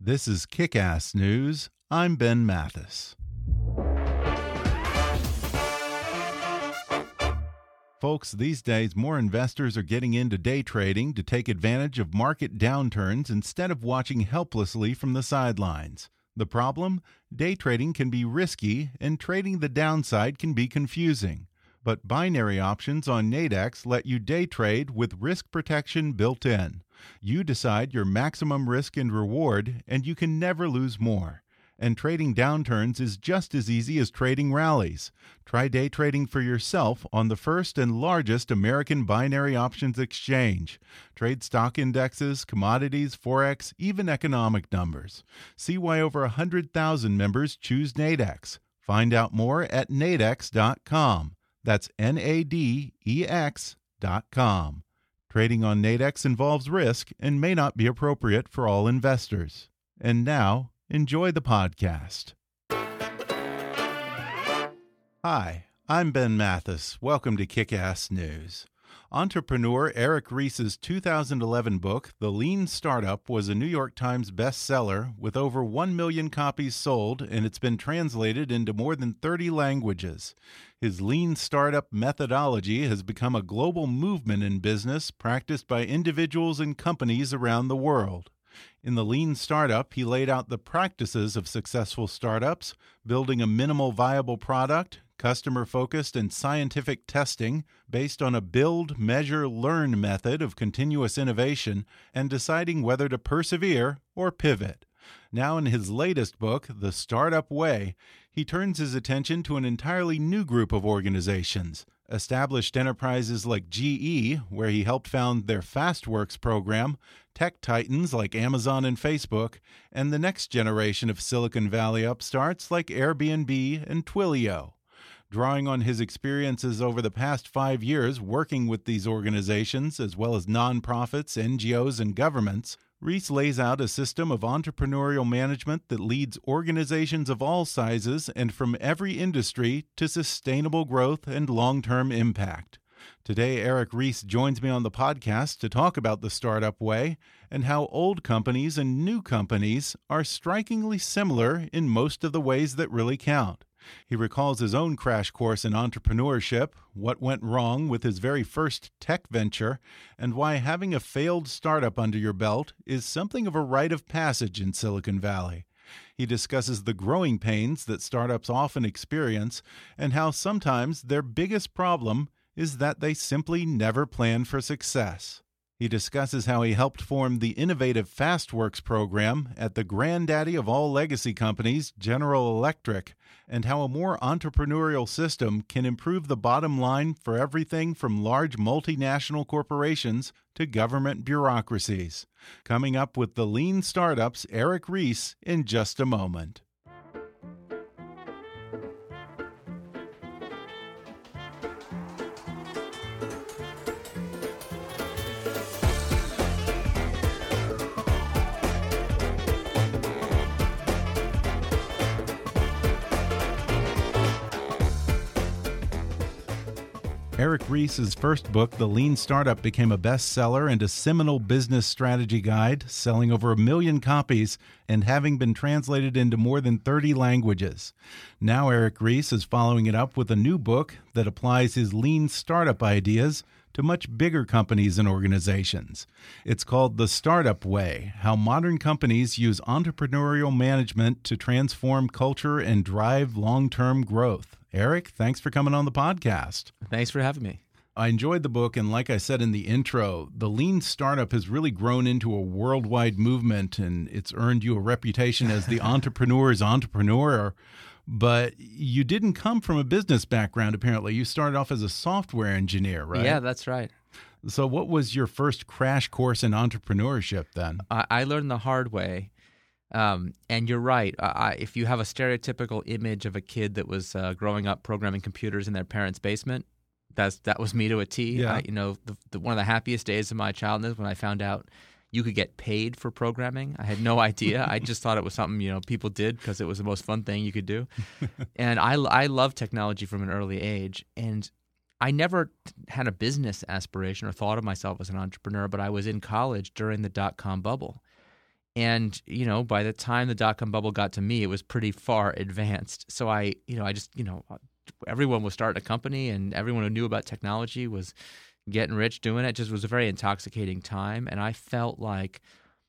This is Kick Ass News. I'm Ben Mathis. Folks, these days more investors are getting into day trading to take advantage of market downturns instead of watching helplessly from the sidelines. The problem? Day trading can be risky, and trading the downside can be confusing. But binary options on Nadex let you day trade with risk protection built in. You decide your maximum risk and reward, and you can never lose more. And trading downturns is just as easy as trading rallies. Try day trading for yourself on the first and largest American binary options exchange. Trade stock indexes, commodities, forex, even economic numbers. See why over 100,000 members choose Nadex. Find out more at nadex.com. That's N A D E X.com. Trading on Nadex involves risk and may not be appropriate for all investors. And now, enjoy the podcast. Hi, I'm Ben Mathis. Welcome to Kick Ass News. Entrepreneur Eric Ries's 2011 book, The Lean Startup, was a New York Times bestseller with over 1 million copies sold, and it's been translated into more than 30 languages. His lean startup methodology has become a global movement in business practiced by individuals and companies around the world. In the Lean Startup, he laid out the practices of successful startups, building a minimal viable product, customer focused and scientific testing based on a build, measure, learn method of continuous innovation, and deciding whether to persevere or pivot. Now, in his latest book, The Startup Way, he turns his attention to an entirely new group of organizations. Established enterprises like GE, where he helped found their FastWorks program, tech titans like Amazon and Facebook, and the next generation of Silicon Valley upstarts like Airbnb and Twilio. Drawing on his experiences over the past five years working with these organizations, as well as nonprofits, NGOs, and governments, Ries lays out a system of entrepreneurial management that leads organizations of all sizes and from every industry to sustainable growth and long term impact. Today, Eric Ries joins me on the podcast to talk about the startup way and how old companies and new companies are strikingly similar in most of the ways that really count. He recalls his own crash course in entrepreneurship, what went wrong with his very first tech venture, and why having a failed startup under your belt is something of a rite of passage in Silicon Valley. He discusses the growing pains that startups often experience and how sometimes their biggest problem is that they simply never plan for success. He discusses how he helped form the innovative FastWorks program at the granddaddy of all legacy companies, General Electric, and how a more entrepreneurial system can improve the bottom line for everything from large multinational corporations to government bureaucracies. Coming up with the Lean Startups, Eric Ries, in just a moment. Eric Ries's first book, The Lean Startup, became a bestseller and a seminal business strategy guide, selling over a million copies and having been translated into more than 30 languages. Now, Eric Ries is following it up with a new book that applies his lean startup ideas to much bigger companies and organizations. It's called The Startup Way How Modern Companies Use Entrepreneurial Management to Transform Culture and Drive Long Term Growth. Eric, thanks for coming on the podcast. Thanks for having me. I enjoyed the book, and like I said in the intro, the lean startup has really grown into a worldwide movement, and it's earned you a reputation as the entrepreneur's entrepreneur. But you didn't come from a business background, apparently. You started off as a software engineer, right? Yeah, that's right. So, what was your first crash course in entrepreneurship then? I, I learned the hard way. Um, and you're right. I, if you have a stereotypical image of a kid that was uh, growing up programming computers in their parents' basement, that's that was me to a T. Yeah. I, you know, the, the, one of the happiest days of my childhood when I found out you could get paid for programming. I had no idea. I just thought it was something you know people did because it was the most fun thing you could do. and I I love technology from an early age, and I never had a business aspiration or thought of myself as an entrepreneur. But I was in college during the dot com bubble. And you know, by the time the dot com bubble got to me, it was pretty far advanced. So I, you know, I just, you know, everyone was starting a company and everyone who knew about technology was getting rich doing it. it just was a very intoxicating time and i felt like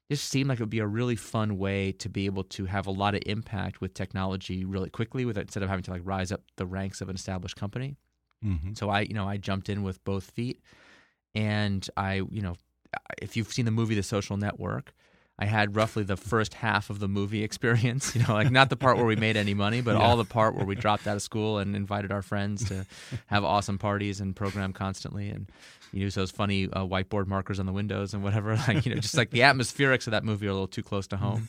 this seemed like it would be a really fun way to be able to have a lot of impact with technology really quickly with instead of having to like rise up the ranks of an established company Mm-hmm. so i you know i jumped in with both feet and i you know if you've seen the movie the social network I had roughly the first half of the movie experience, you know, like not the part where we made any money, but Yeah. all the part where we dropped out of school and invited our friends to have awesome parties and program constantly and you use those funny uh, whiteboard markers on the windows and whatever. Like, you know, just like the atmospherics of that movie are a little too close to home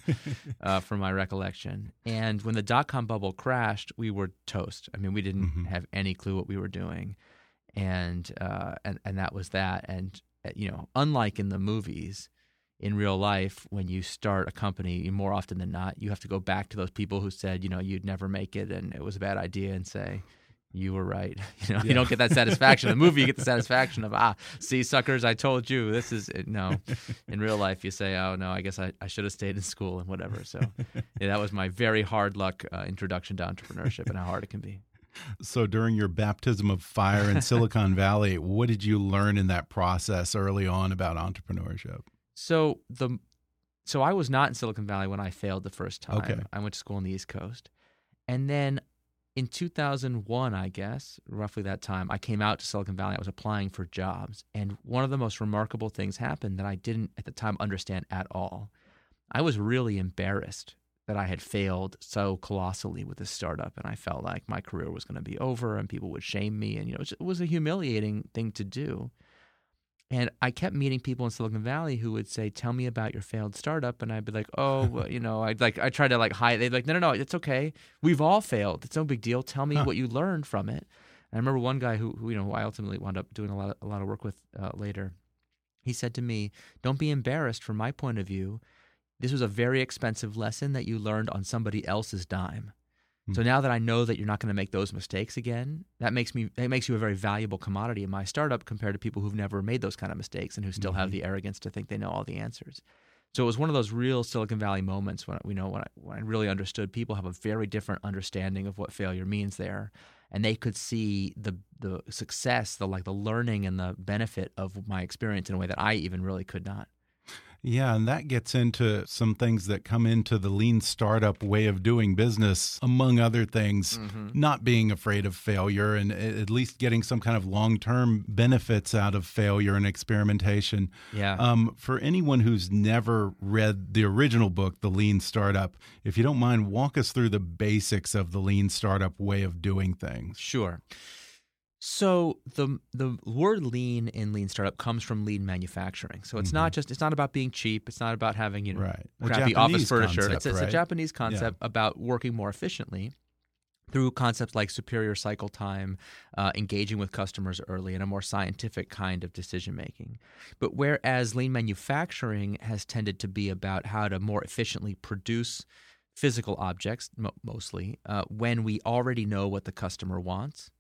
uh, for my recollection. And when the dot com bubble crashed, we were toast. I mean, we didn't Mhm. have any clue what we were doing. And, uh, and, and that was that. And, uh, you know, unlike in the movies, in real life, when you start a company, more often than not, you have to go back to those people who said, you know, you'd never make it and it was a bad idea and say, you were right. You know, Yeah. you don't get that satisfaction. In the movie, you get the satisfaction of, ah, see, suckers, I told you. This is no. In real life, you say, oh no, I guess I, I should have stayed in school and whatever. So, yeah, that was my very hard luck uh, introduction to entrepreneurship and how hard it can be. So, during your baptism of fire in Silicon Valley, what did you learn in that process early on about entrepreneurship? So the so I was not in Silicon Valley when I failed the first time. Okay. I went to school on the East Coast. And then in 2001, I guess, roughly that time, I came out to Silicon Valley. I was applying for jobs. And one of the most remarkable things happened that I didn't at the time understand at all. I was really embarrassed that I had failed so colossally with this startup. And I felt like my career was going to be over and people would shame me. And, you know, it was a humiliating thing to do. And I kept meeting people in Silicon Valley who would say, "Tell me about your failed startup," and I'd be like, "Oh, well, you know," I'd like I tried to like hide. They'd be like, "No, no, no, it's okay. We've all failed. It's no big deal. Tell me Huh. what you learned from it." And I remember one guy who, who you know, who I ultimately wound up doing a lot of, a lot of work with uh, later. He said to me, "Don't be embarrassed. From my point of view, this was a very expensive lesson that you learned on somebody else's dime." So mm. now that I know that you're not going to make those mistakes again, that makes me that makes you a very valuable commodity in my startup compared to people who've never made those kind of mistakes and who still have mm-hmm. the arrogance to think they know all the answers. So it was one of those real Silicon Valley moments when we know when I, when I really understood people have a very different understanding of what failure means there, and they could see the the success, the like the learning and the benefit of my experience in a way that I even really could not. Yeah, and that gets into some things that come into the lean startup way of doing business, among other things, not being afraid of failure and at least getting some kind of long term benefits out of failure and experimentation. Yeah. Um, for anyone who's never read the original book, The Lean Startup, if you don't mind, walk us through the basics of the lean startup way of doing things. Sure. So the the word lean in lean startup comes from lean manufacturing. So it's not just it's not about being cheap. It's not about having you know Mm-hmm. Right. Crappy office furniture. concept, it's, it's a? Japanese concept about working more efficiently through concepts like superior cycle time, uh, engaging with customers early, and a more scientific kind of decision making. But whereas lean manufacturing has tended to be about how to more efficiently produce physical objects, mo- mostly, uh, when we already know what the customer wants.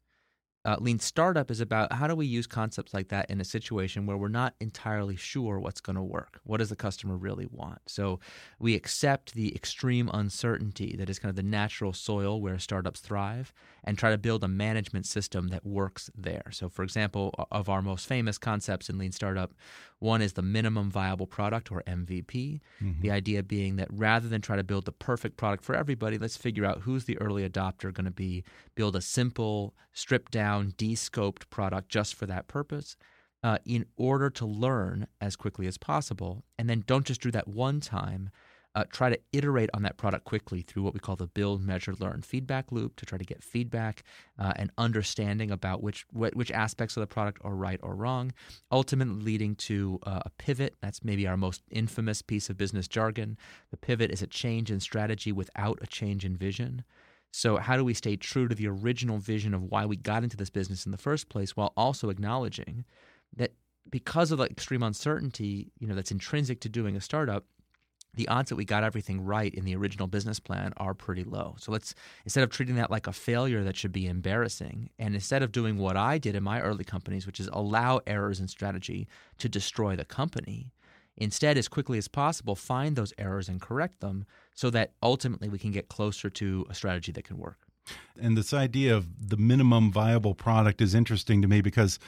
Uh, lean startup is about how do we use concepts like that in a situation where we're not entirely sure what's going to work. What does the customer really want? So we accept the extreme uncertainty that is kind of the natural soil where startups thrive and try to build a management system that works there. So, for example, of our most famous concepts in lean startup, one is the minimum viable product or MVP. Mm-hmm. The idea being that rather than try to build the perfect product for everybody, let's figure out who's the early adopter going to be, build a simple, stripped down, de scoped product just for that purpose. Uh, in order to learn as quickly as possible. And then don't just do that one time, uh, try to iterate on that product quickly through what we call the build, measure, learn feedback loop to try to get feedback uh, and understanding about which which aspects of the product are right or wrong, ultimately leading to uh, a pivot. That's maybe our most infamous piece of business jargon. The pivot is a change in strategy without a change in vision. So, how do we stay true to the original vision of why we got into this business in the first place while also acknowledging that because of the extreme uncertainty, you know, that's intrinsic to doing a startup, the odds that we got everything right in the original business plan are pretty low. So let's instead of treating that like a failure that should be embarrassing, and instead of doing what I did in my early companies, which is allow errors in strategy to destroy the company, instead as quickly as possible find those errors and correct them so that ultimately we can get closer to a strategy that can work. And this idea of the minimum viable product is interesting to me because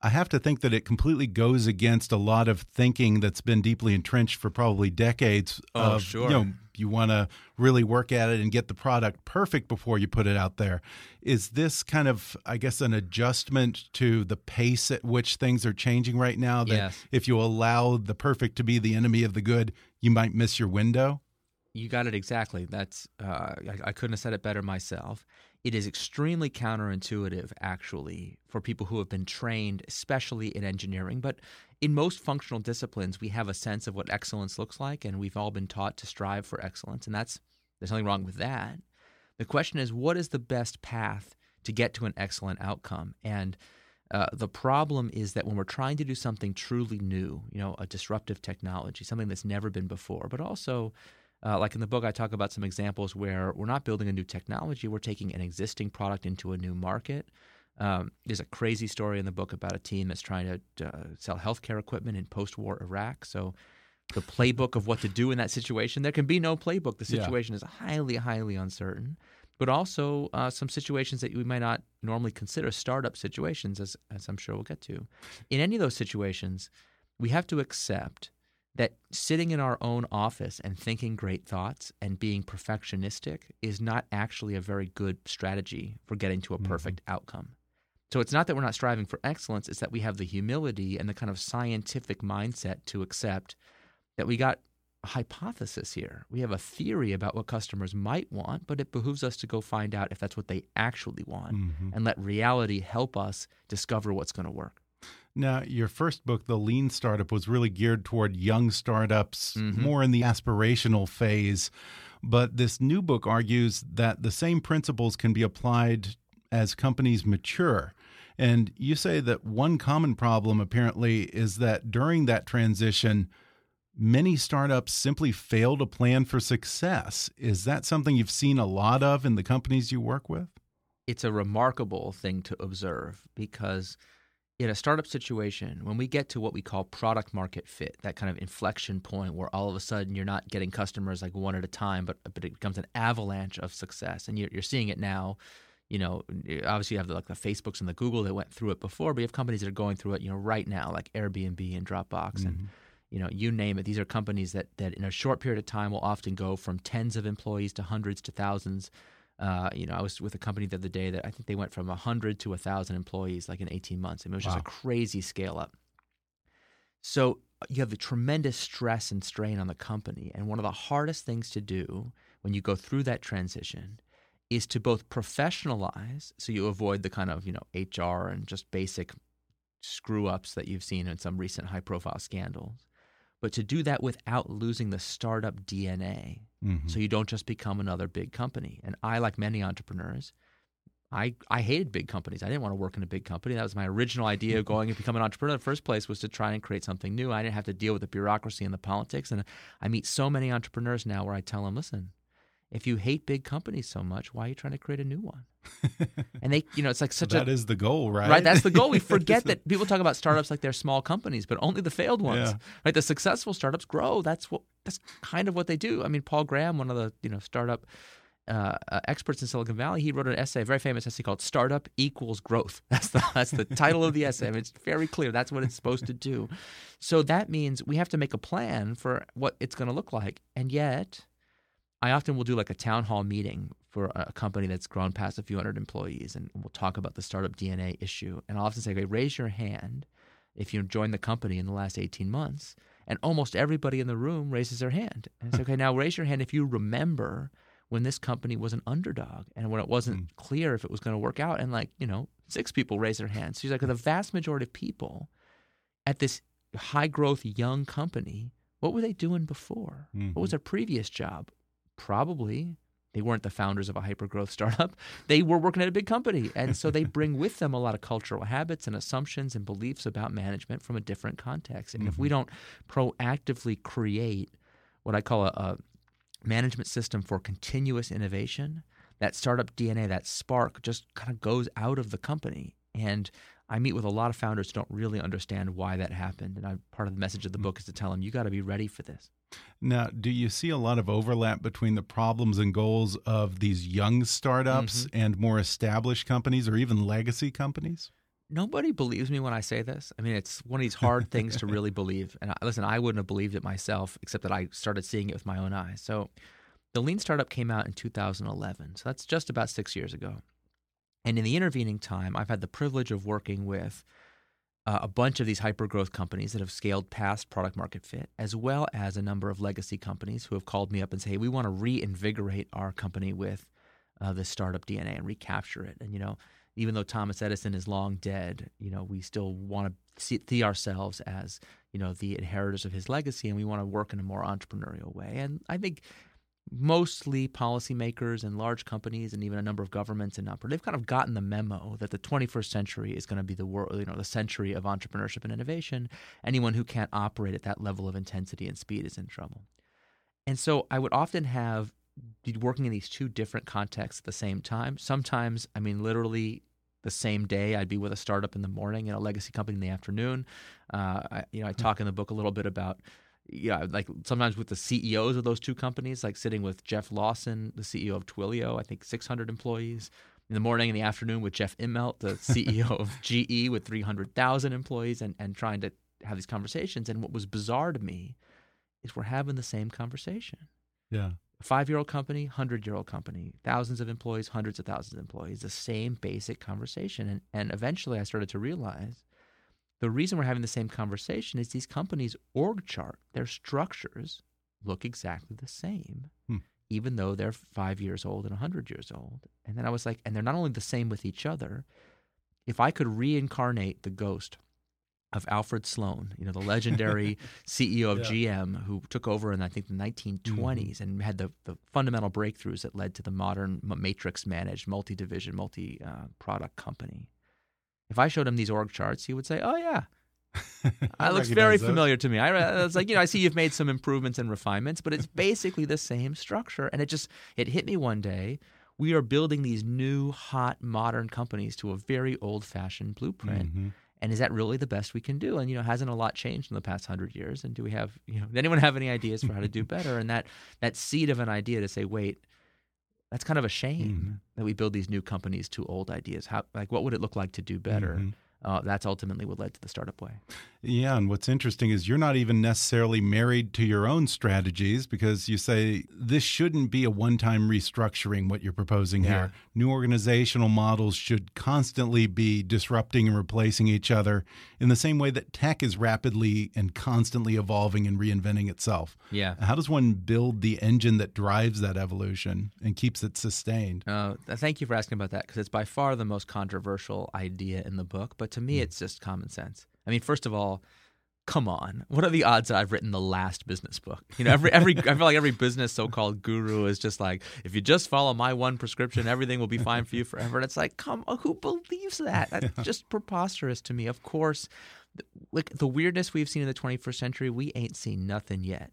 I have to think that it completely goes against a lot of thinking that's been deeply entrenched for probably decades. Oh, of, sure. You know, you want to really work at it and get the product perfect before you put it out there. Is this kind of, I guess, an adjustment to the pace at which things are changing right now? That yes. if you allow the perfect to be the enemy of the good, you might miss your window? You got it exactly. That's uh, I, I couldn't have said it better myself it is extremely counterintuitive, actually, for people who have been trained, especially in engineering. But in most functional disciplines, we have a sense of what excellence looks like, and we've all been taught to strive for excellence. And that's there's nothing wrong with that. The question is, what is the best path to get to an excellent outcome? And uh, the problem is that when we're trying to do something truly new, you know, a disruptive technology, something that's never been before, but also uh, like in the book, I talk about some examples where we're not building a new technology, we're taking an existing product into a new market. Um, there's a crazy story in the book about a team that's trying to uh, sell healthcare equipment in post war Iraq. So, the playbook of what to do in that situation, there can be no playbook. The situation yeah. is highly, highly uncertain. But also uh, some situations that we might not normally consider startup situations, as, as I'm sure we'll get to. In any of those situations, we have to accept that sitting in our own office and thinking great thoughts and being perfectionistic is not actually a very good strategy for getting to a mm-hmm. perfect mm-hmm. outcome. So it's not that we're not striving for excellence, it's that we have the humility and the kind of scientific mindset to accept that we got a hypothesis here. We have a theory about what customers might want, but it behooves us to go find out if that's what they actually want mm-hmm. and let reality help us discover what's going to work. Now, your first book, The Lean Startup, was really geared toward young startups, mm -hmm. more in the aspirational phase. But this new book argues that the same principles can be applied as companies mature. And you say that one common problem, apparently, is that during that transition, many startups simply fail to plan for success. Is that something you've seen a lot of in the companies you work with? It's a remarkable thing to observe because in a startup situation, when we get to what we call product market fit, that kind of inflection point where all of a sudden you're not getting customers like one at a time, but but it becomes an avalanche of success, and you're, you're seeing it now. You know, obviously you have the, like the Facebooks and the Google that went through it before, but you have companies that are going through it, you know, right now, like Airbnb and Dropbox, mm-hmm. and you know, you name it. These are companies that that in a short period of time will often go from tens of employees to hundreds to thousands uh, you know, I was with a company the other day that I think they went from 100 to 1,000 employees like in 18 months. I mean, it was wow. just a crazy scale up. So uh, you have the tremendous stress and strain on the company. And one of the hardest things to do when you go through that transition is to both professionalize, so you avoid the kind of, you know, HR and just basic screw ups that you've seen in some recent high profile scandals, but to do that without losing the startup DNA. Mm-hmm. So you don't just become another big company. And I, like many entrepreneurs, I, I hated big companies. I didn't want to work in a big company. That was my original idea of going and becoming an entrepreneur in the first place was to try and create something new. I didn't have to deal with the bureaucracy and the politics. And I meet so many entrepreneurs now where I tell them, listen, if you hate big companies so much, why are you trying to create a new one? and they, you know, it's like such that a That is the goal, right? right. That's the goal. We forget that people talk about startups like they're small companies, but only the failed ones. Yeah. Right? The successful startups grow. That's what. That's kind of what they do. I mean, Paul Graham, one of the you know startup uh, uh, experts in Silicon Valley, he wrote an essay, a very famous essay called "Startup Equals Growth." That's the that's the title of the essay. I mean, it's very clear. That's what it's supposed to do. So that means we have to make a plan for what it's going to look like, and yet. I often will do like a town hall meeting for a company that's grown past a few hundred employees, and we'll talk about the startup DNA issue. And I'll often say, okay, raise your hand if you joined the company in the last 18 months. And almost everybody in the room raises their hand. And it's okay, now raise your hand if you remember when this company was an underdog and when it wasn't mm. clear if it was going to work out. And like, you know, six people raise their hands. So he's like, the vast majority of people at this high growth young company, what were they doing before? Mm-hmm. What was their previous job? Probably they weren't the founders of a hypergrowth startup. They were working at a big company. And so they bring with them a lot of cultural habits and assumptions and beliefs about management from a different context. And mm-hmm. if we don't proactively create what I call a, a management system for continuous innovation, that startup DNA, that spark just kind of goes out of the company. And I meet with a lot of founders who don't really understand why that happened. And I, part of the message of the mm. book is to tell them, you got to be ready for this. Now, do you see a lot of overlap between the problems and goals of these young startups mm -hmm. and more established companies or even legacy companies? Nobody believes me when I say this. I mean, it's one of these hard things to really believe. And listen, I wouldn't have believed it myself, except that I started seeing it with my own eyes. So, the Lean Startup came out in 2011. So, that's just about six years ago. And in the intervening time, I've had the privilege of working with uh, a bunch of these hypergrowth companies that have scaled past product market fit, as well as a number of legacy companies who have called me up and say, hey, we want to reinvigorate our company with uh, this startup DNA and recapture it. And, you know, even though Thomas Edison is long dead, you know, we still want to see, see ourselves as, you know, the inheritors of his legacy and we want to work in a more entrepreneurial way. And I think mostly policymakers and large companies and even a number of governments and not they've kind of gotten the memo that the 21st century is going to be the world you know the century of entrepreneurship and innovation. Anyone who can't operate at that level of intensity and speed is in trouble. And so i would often have be working in these two different contexts at the same time. Sometimes i mean literally the same day i'd be with a startup in the morning and a legacy company in the afternoon. Uh, I, you know i talk in the book a little bit about yeah, like sometimes with the CEOs of those two companies, like sitting with Jeff Lawson, the CEO of Twilio, I think 600 employees. In the morning and the afternoon with Jeff Immelt, the CEO of GE with 300,000 employees, and, and trying to have these conversations. And what was bizarre to me is we're having the same conversation. Yeah. Five year old company, 100 year old company, thousands of employees, hundreds of thousands of employees, the same basic conversation. And, and eventually I started to realize the reason we're having the same conversation is these companies' org chart, their structures look exactly the same, hmm. even though they're five years old and 100 years old. And then I was like, and they're not only the same with each other, if I could reincarnate the ghost of Alfred Sloan, you know, the legendary CEO of yeah. GM who took over in, I think, the 1920s mm-hmm. and had the, the fundamental breakthroughs that led to the modern matrix managed, multi division, multi product company. If I showed him these org charts, he would say, "Oh yeah, that looks very those. familiar to me." I was like, you know, I see you've made some improvements and refinements, but it's basically the same structure. And it just it hit me one day. We are building these new, hot, modern companies to a very old-fashioned blueprint. Mm-hmm. And is that really the best we can do? And you know, hasn't a lot changed in the past hundred years? And do we have, you know, does anyone have any ideas for how to do better? And that that seed of an idea to say, wait, that's kind of a shame mm-hmm. that we build these new companies to old ideas. How like what would it look like to do better? Mm-hmm. Uh, that's ultimately what led to the startup way. Yeah, and what's interesting is you're not even necessarily married to your own strategies because you say this shouldn't be a one time restructuring, what you're proposing yeah. here. New organizational models should constantly be disrupting and replacing each other in the same way that tech is rapidly and constantly evolving and reinventing itself. Yeah. How does one build the engine that drives that evolution and keeps it sustained? Uh, thank you for asking about that because it's by far the most controversial idea in the book. But to me, mm. it's just common sense. I mean, first of all, come on. What are the odds that I've written the last business book? You know, every every I feel like every business so-called guru is just like, if you just follow my one prescription, everything will be fine for you forever. And it's like, come on, who believes that? That's just preposterous to me. Of course, like the weirdness we've seen in the 21st century, we ain't seen nothing yet.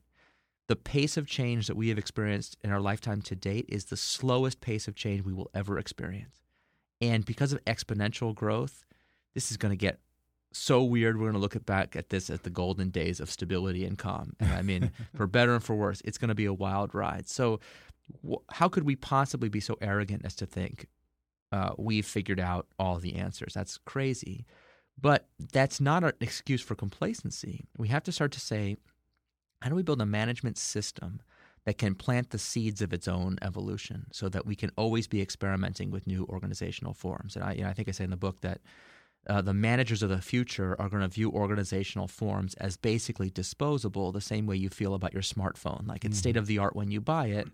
the pace of change that we have experienced in our lifetime to date is the slowest pace of change we will ever experience. And because of exponential growth, this is going to get so weird. We're going to look back at this as the golden days of stability and calm. And I mean, for better and for worse, it's going to be a wild ride. So, wh- how could we possibly be so arrogant as to think uh, we've figured out all the answers? That's crazy. But that's not an excuse for complacency. We have to start to say, how do we build a management system that can plant the seeds of its own evolution so that we can always be experimenting with new organizational forms? And I, you know, I think I say in the book that uh, the managers of the future are going to view organizational forms as basically disposable, the same way you feel about your smartphone. Like it's mm-hmm. state of the art when you buy it,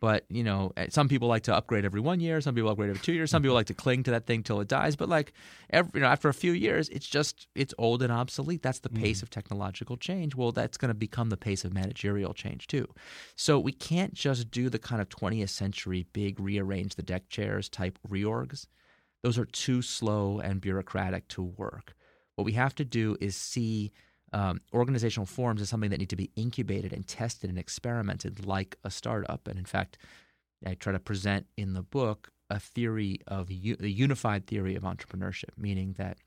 but you know, eh, some people like to upgrade every one year, some people upgrade every two years, some people like to cling to that thing till it dies. But like, every, you know, after a few years, it's just it's old and obsolete. That's the pace mm-hmm. of technological change. Well, that's going to become the pace of managerial change too. So we can't just do the kind of 20th century big rearrange the deck chairs type reorgs those are too slow and bureaucratic to work. What we have to do is see um, organizational forms as something that need to be incubated and tested and experimented like a startup. And in fact, I try to present in the book a theory of the unified theory of entrepreneurship, meaning that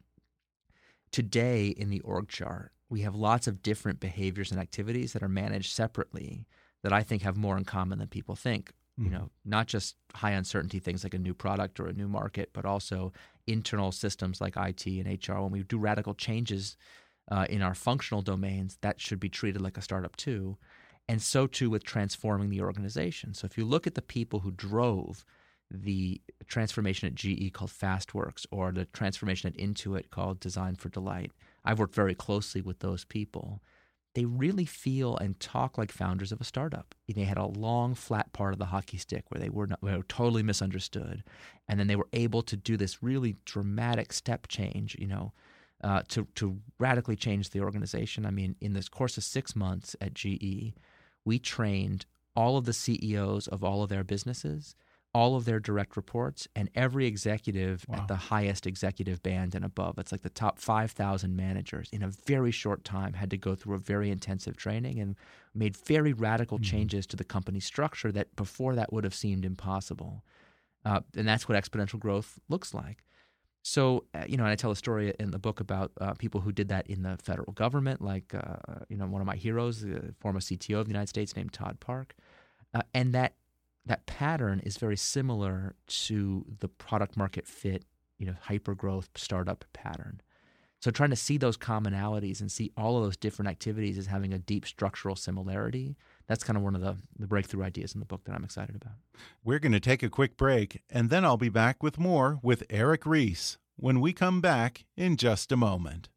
today in the org chart, we have lots of different behaviors and activities that are managed separately that I think have more in common than people think you mm-hmm. know, not just high uncertainty things like a new product or a new market, but also internal systems like IT and HR. When we do radical changes uh, in our functional domains, that should be treated like a startup too. And so too with transforming the organization. So if you look at the people who drove the transformation at GE called FastWorks or the transformation at Intuit called Design for Delight, I've worked very closely with those people they really feel and talk like founders of a startup. They had a long, flat part of the hockey stick where they were, not, were totally misunderstood, and then they were able to do this really dramatic step change. You know, uh, to to radically change the organization. I mean, in this course of six months at GE, we trained all of the CEOs of all of their businesses all of their direct reports and every executive wow. at the highest executive band and above. It's like the top 5,000 managers in a very short time had to go through a very intensive training and made very radical mm-hmm. changes to the company structure that before that would have seemed impossible. Uh, and that's what exponential growth looks like. So, uh, you know, and I tell a story in the book about uh, people who did that in the federal government, like, uh, you know, one of my heroes, the former CTO of the United States named Todd Park. Uh, and that that pattern is very similar to the product market fit, you know, hyper growth startup pattern. So trying to see those commonalities and see all of those different activities as having a deep structural similarity, that's kind of one of the, the breakthrough ideas in the book that I'm excited about. We're going to take a quick break, and then I'll be back with more with Eric Ries when we come back in just a moment.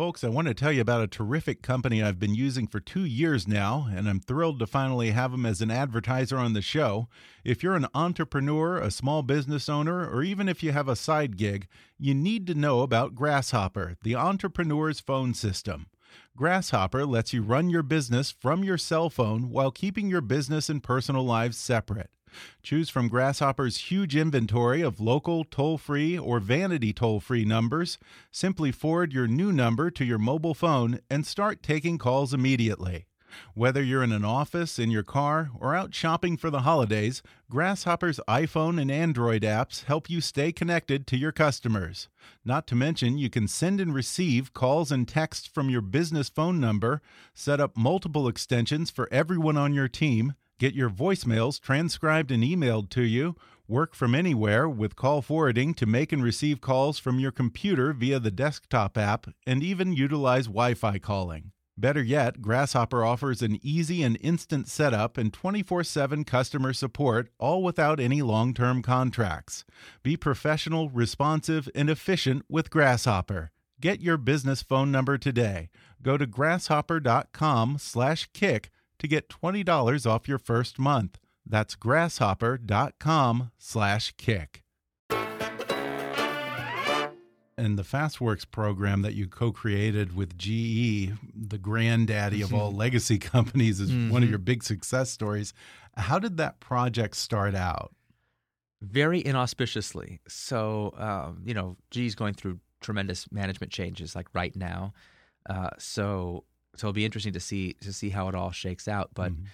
Folks, I want to tell you about a terrific company I've been using for two years now, and I'm thrilled to finally have them as an advertiser on the show. If you're an entrepreneur, a small business owner, or even if you have a side gig, you need to know about Grasshopper, the entrepreneur's phone system. Grasshopper lets you run your business from your cell phone while keeping your business and personal lives separate. Choose from Grasshopper's huge inventory of local, toll free, or vanity toll free numbers. Simply forward your new number to your mobile phone and start taking calls immediately. Whether you're in an office, in your car, or out shopping for the holidays, Grasshopper's iPhone and Android apps help you stay connected to your customers. Not to mention, you can send and receive calls and texts from your business phone number, set up multiple extensions for everyone on your team, Get your voicemails transcribed and emailed to you. Work from anywhere with call forwarding to make and receive calls from your computer via the desktop app, and even utilize Wi Fi calling. Better yet, Grasshopper offers an easy and instant setup and 24 7 customer support, all without any long term contracts. Be professional, responsive, and efficient with Grasshopper. Get your business phone number today. Go to grasshopper.com/kick to get $20 off your first month. That's grasshopper.com slash kick. And the FastWorks program that you co-created with GE, the granddaddy of all legacy companies, is mm -hmm. one of mm-hmm. your big success stories. How did that project start out? Very inauspiciously. So, um, you know, GE's going through tremendous management changes like right now. Uh, so so it'll be interesting to see to see how it all shakes out. But Mm-hmm.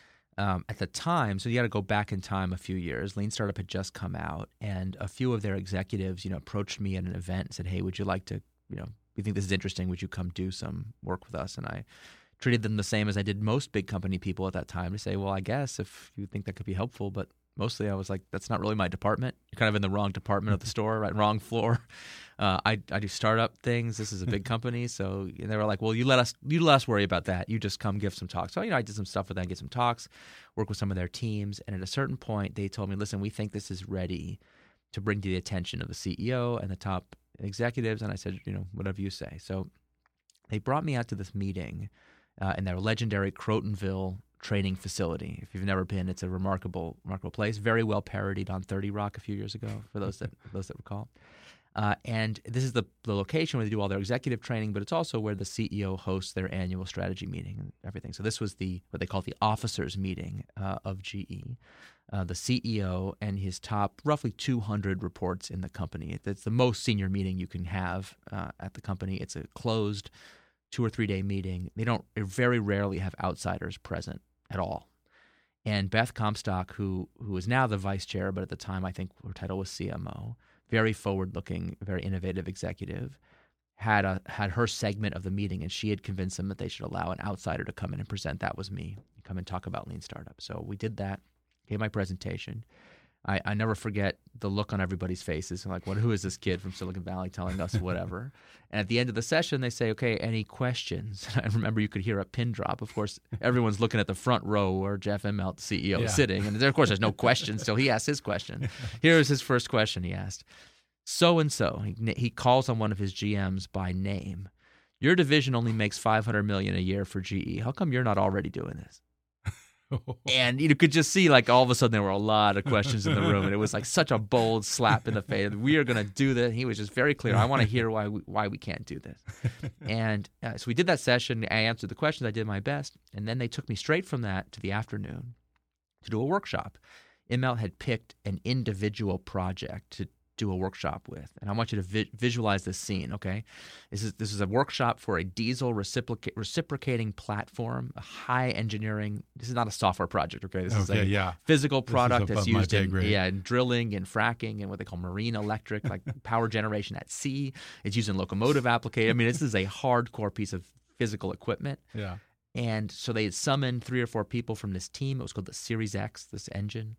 um, at the time, so you got to go back in time a few years. Lean Startup had just come out, and a few of their executives, you know, approached me at an event and said, "Hey, would you like to, you know, we think this is interesting. Would you come do some work with us?" And I treated them the same as I did most big company people at that time to say, "Well, I guess if you think that could be helpful, but." Mostly, I was like, "That's not really my department. You're kind of in the wrong department of the store, right? Wrong floor." Uh, I, I do startup things. This is a big company, so and they were like, "Well, you let us you let us worry about that. You just come give some talks." So you know, I did some stuff with them, get some talks, work with some of their teams, and at a certain point, they told me, "Listen, we think this is ready to bring to the attention of the CEO and the top executives." And I said, "You know, whatever you say." So they brought me out to this meeting uh, in their legendary Crotonville training facility. If you've never been, it's a remarkable, remarkable place. Very well parodied on Thirty Rock a few years ago. For those that those that recall. Uh, and this is the, the location where they do all their executive training, but it's also where the CEO hosts their annual strategy meeting and everything. So this was the what they call the officers meeting uh, of GE. Uh, the CEO and his top roughly 200 reports in the company. It's the most senior meeting you can have uh, at the company. It's a closed two or three day meeting. They don't they very rarely have outsiders present at all. And Beth Comstock, who who is now the vice chair, but at the time I think her title was CMO, very forward looking, very innovative executive, had a had her segment of the meeting, and she had convinced them that they should allow an outsider to come in and present. That was me, come and talk about lean startup. So we did that. Gave my presentation. I, I never forget the look on everybody's faces. like, what? Who is this kid from Silicon Valley telling us whatever? and at the end of the session, they say, "Okay, any questions?" And I remember you could hear a pin drop. Of course, everyone's looking at the front row where Jeff Immelt, CEO, Yeah. is sitting, and there, of course, there's no questions. So he asks his question. Here's his first question. He asked, "So and so." He he calls on one of his GMs by name. Your division only makes 500 million a year for GE. How come you're not already doing this? and you could just see like all of a sudden there were a lot of questions in the room and it was like such a bold slap in the face. We are going to do this. He was just very clear. I want to hear why we, why we can't do this. And uh, so we did that session. I answered the questions. I did my best. And then they took me straight from that to the afternoon to do a workshop. Immelt had picked an individual project to do a workshop with and i want you to vi- visualize this scene okay this is this is a workshop for a diesel reciproca- reciprocating platform a high engineering this is not a software project okay this is Okay, a yeah. physical product that's used in yeah in drilling and fracking and what they call marine electric like power generation at sea it's used in locomotive application i mean this is a hardcore piece of physical equipment Yeah. and so they had summoned three or four people from this team. It was called the Series X, this engine.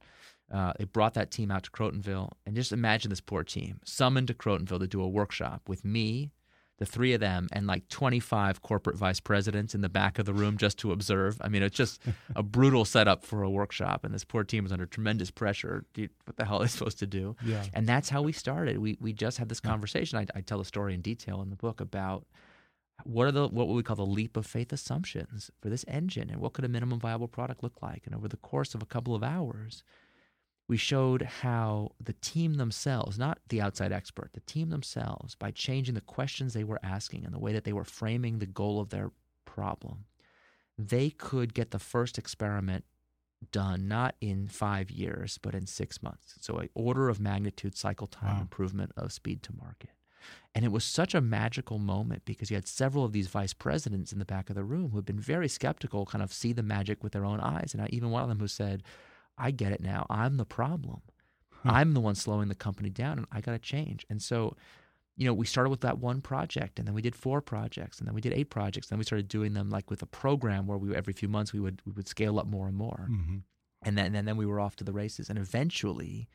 Uh, they brought that team out to Crotonville. And just imagine this poor team summoned to Crotonville to do a workshop with me, the three of them, and like 25 corporate vice presidents in the back of the room just to observe. I mean, it's just a brutal setup for a workshop. And this poor team was under tremendous pressure. Dude, what the hell are they supposed to do? Yeah. And that's how we started. We, we just had this conversation. I, I tell a story in detail in the book about what are the what we call the leap of faith assumptions for this engine and what could a minimum viable product look like and over the course of a couple of hours we showed how the team themselves not the outside expert the team themselves by changing the questions they were asking and the way that they were framing the goal of their problem they could get the first experiment done not in five years but in six months so a order of magnitude cycle time Wow. improvement of speed to market and it was such a magical moment because you had several of these vice presidents in the back of the room who had been very skeptical, kind of see the magic with their own eyes. And I, even one of them who said, I get it now. I'm the problem. I'm the one slowing the company down, and I got to change. And so, you know, we started with that one project, and then we did four projects, and then we did eight projects. And Then we started doing them like with a program where we every few months we would we would scale up more and more hmm and then and then we were off to the races and eventually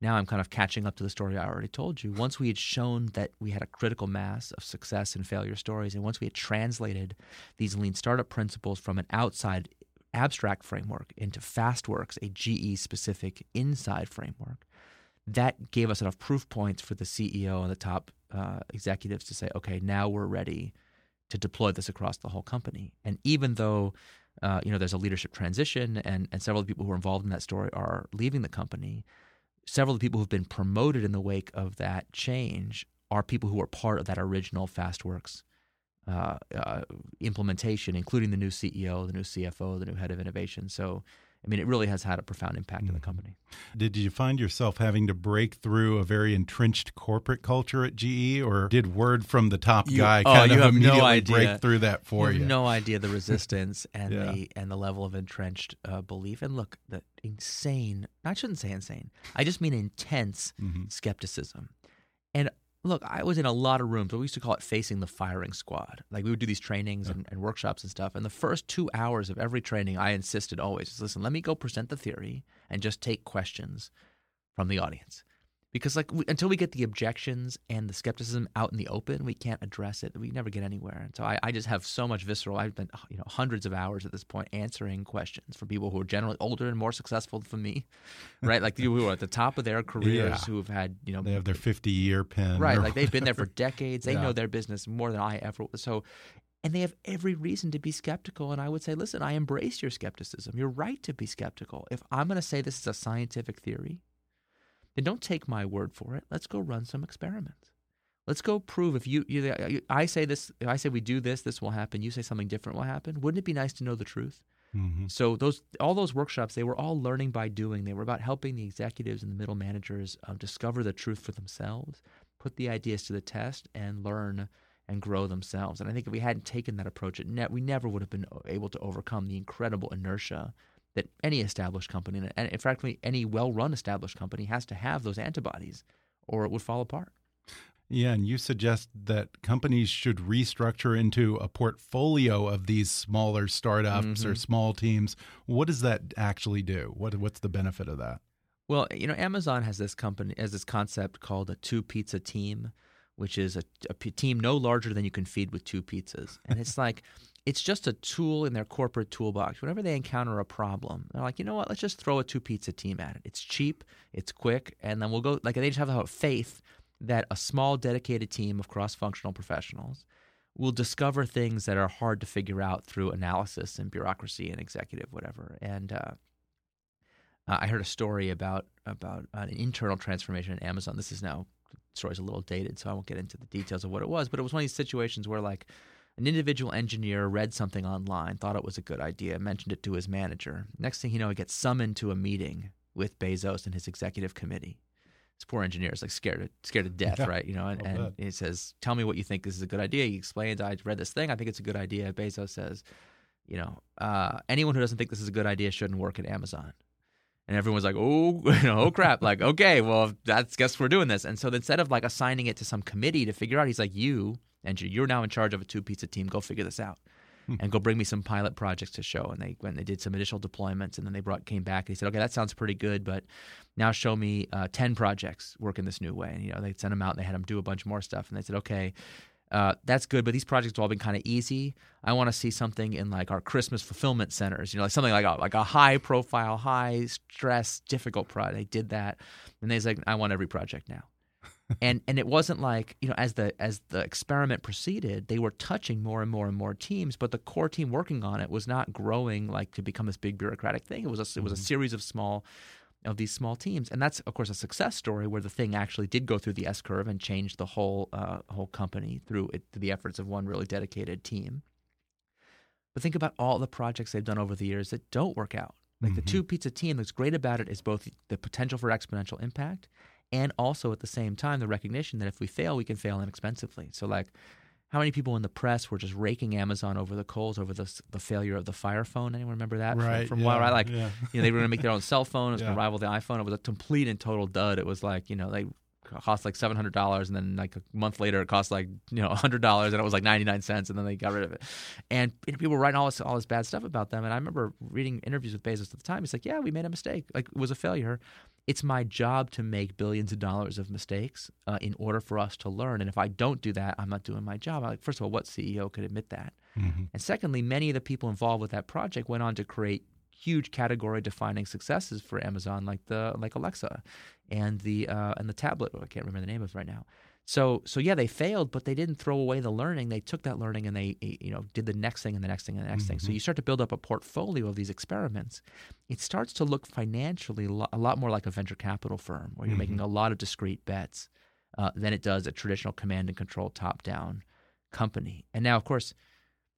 now i'm kind of catching up to the story i already told you once we had shown that we had a critical mass of success and failure stories and once we had translated these lean startup principles from an outside abstract framework into fastworks a ge specific inside framework that gave us enough proof points for the ceo and the top uh, executives to say okay now we're ready to deploy this across the whole company and even though uh, you know, there's a leadership transition, and, and several of the people who are involved in that story are leaving the company. Several of the people who've been promoted in the wake of that change are people who were part of that original FastWorks uh, uh, implementation, including the new CEO, the new CFO, the new head of innovation. So I mean, it really has had a profound impact in the company. Did you find yourself having to break through a very entrenched corporate culture at GE, or did word from the top You- guy oh, kind you of have no immediately idea. break through that for you you? no idea the resistance and Yeah. the and the level of entrenched uh, belief. And look, the insane. I shouldn't say insane. I just mean intense Mm-hmm. skepticism. And look, I was in a lot of rooms. But we used to call it facing the firing squad. Like we would do these trainings and, and workshops and stuff. And the first two hours of every training, I insisted always, listen, let me go present the theory and just take questions from the audience. Because like we, until we get the objections and the skepticism out in the open, we can't address it. We never get anywhere. And so I, I just have so much visceral. I've been you know hundreds of hours at this point answering questions from people who are generally older and more successful than me, right? Like you who are at the top of their careers, Yeah. who have had you know They have their 50 year pin. right, like they've been there for decades. They Yeah. know their business more than I ever. So, and they have every reason to be skeptical. And I would say, listen, I embrace your skepticism. You're right to be skeptical. If I'm going to say this is a scientific theory, then don't take my word for it. Let's go run some experiments. Let's go prove if you, you I say this, if I say we do this, this will happen. You say something different will happen. Wouldn't it be nice to know the truth? Mhm. So those all those workshops they were all learning by doing. They were about helping the executives and the middle managers um, discover the truth for themselves, put the ideas to the test, and learn and grow themselves. And I think if we hadn't taken that approach, it ne- we never would have been able to overcome the incredible inertia that any established company, and in fact, any well-run established company, has to have those antibodies, or it would fall apart. Yeah, and you suggest that companies should restructure into a portfolio of these smaller startups or Mhm. small teams. What does that actually do? What what's the benefit of that? Well, you know, Amazon has this company has this concept called a two pizza team, which is a, a p- team no larger than you can feed with two pizzas, and it's like it's just a tool in their corporate toolbox. Whenever they encounter a problem, they're like, you know what? Let's just throw a two pizza team at it. It's cheap, it's quick, and then we'll go. Like they just have to have faith that a small dedicated team of cross functional professionals will discover things that are hard to figure out through analysis and bureaucracy and executive whatever. And uh, I heard a story about about an internal transformation at Amazon. This is now the story's a little dated, so I won't get into the details of what it was. But it was one of these situations where like an individual engineer read something online, thought it was a good idea, mentioned it to his manager. Next thing you know, he gets summoned to a meeting with Bezos and his executive committee. This poor engineer is like scared to, scared to death, Yeah, right? You know, and, and he says, "Tell me what you think this is a good idea." He explains, "I read this thing. I think it's a good idea." Bezos says, "You know, uh, anyone who doesn't think this is a good idea shouldn't work at Amazon." And everyone's like, "Oh, you know, oh crap!" Like, okay, well, that's guess we're doing this. And so instead of like assigning it to some committee to figure out, he's like, "You, engineer, you're now in charge of a two pizza team. Go figure this out." and go bring me some pilot projects to show. And they went and they did some initial deployments, and then they brought came back and he said, okay, that sounds pretty good, but now show me uh, ten projects working this new way. And you know, they sent them out and they had them do a bunch more stuff, and they said, okay. Uh, that's good, but these projects have all been kind of easy. I want to see something in like our Christmas fulfillment centers, you know, like something like a, like a high profile, high stress, difficult project. They did that, and they said, I want every project now and and it wasn't like you know as the as the experiment proceeded they were touching more and more and more teams but the core team working on it was not growing like to become this big bureaucratic thing. It was a, it was a series of small of these small teams. And that's of course a success story where the thing actually did go through the S curve and changed the whole uh, whole company through it, through the efforts of one really dedicated team. But think about all the projects they've done over the years that don't work out. Like the Mhm. two pizza team what's great about it is both the potential for exponential impact and also at the same time the recognition that if we fail we can fail inexpensively. So like how many people in the press were just raking amazon over the coals over the, the failure of the fire phone? Anyone remember that from- Right, from, yeah, a while? right like yeah. you know they were going to make their own cell phone. It was going Yeah. to rival the iphone. It was a complete and total dud. It was like you know they cost like seven hundred dollars, and then like a month later, it cost like you know hundred dollars, and it was like ninety nine cents, and then they got rid of it. And you know, people were writing all this all this bad stuff about them. And I remember reading interviews with Bezos at the time. He's like, "Yeah, we made a mistake. Like it was a failure. It's my job to make billions of dollars of mistakes uh, in order for us to learn. And if I don't do that, I'm not doing my job." I'm like, first of all, what CEO could admit that? Mhm. And secondly, many of the people involved with that project went on to create huge category defining successes for Amazon, like the like Alexa and the uh, and the tablet. I can't remember the name of it right now. So so yeah, they failed, but they didn't throw away the learning. They took that learning and they you know did the next thing and the next thing and the next thing. So you start to build up a portfolio of these experiments. It starts to look financially a lot more like a venture capital firm, where you're making a lot of discrete bets uh, than it does a traditional command and control top down company. And now, of course,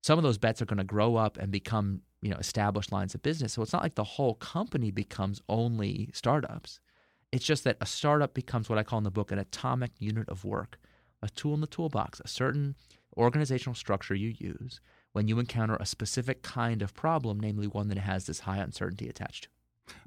some of those bets are going to grow up and become you know established lines of business. So it's not like the whole company becomes only startups. It's just that a startup becomes what I call in the book an atomic unit of work, a tool in the toolbox, a certain organizational structure you use when you encounter a specific kind of problem, namely one that has this high uncertainty attached to.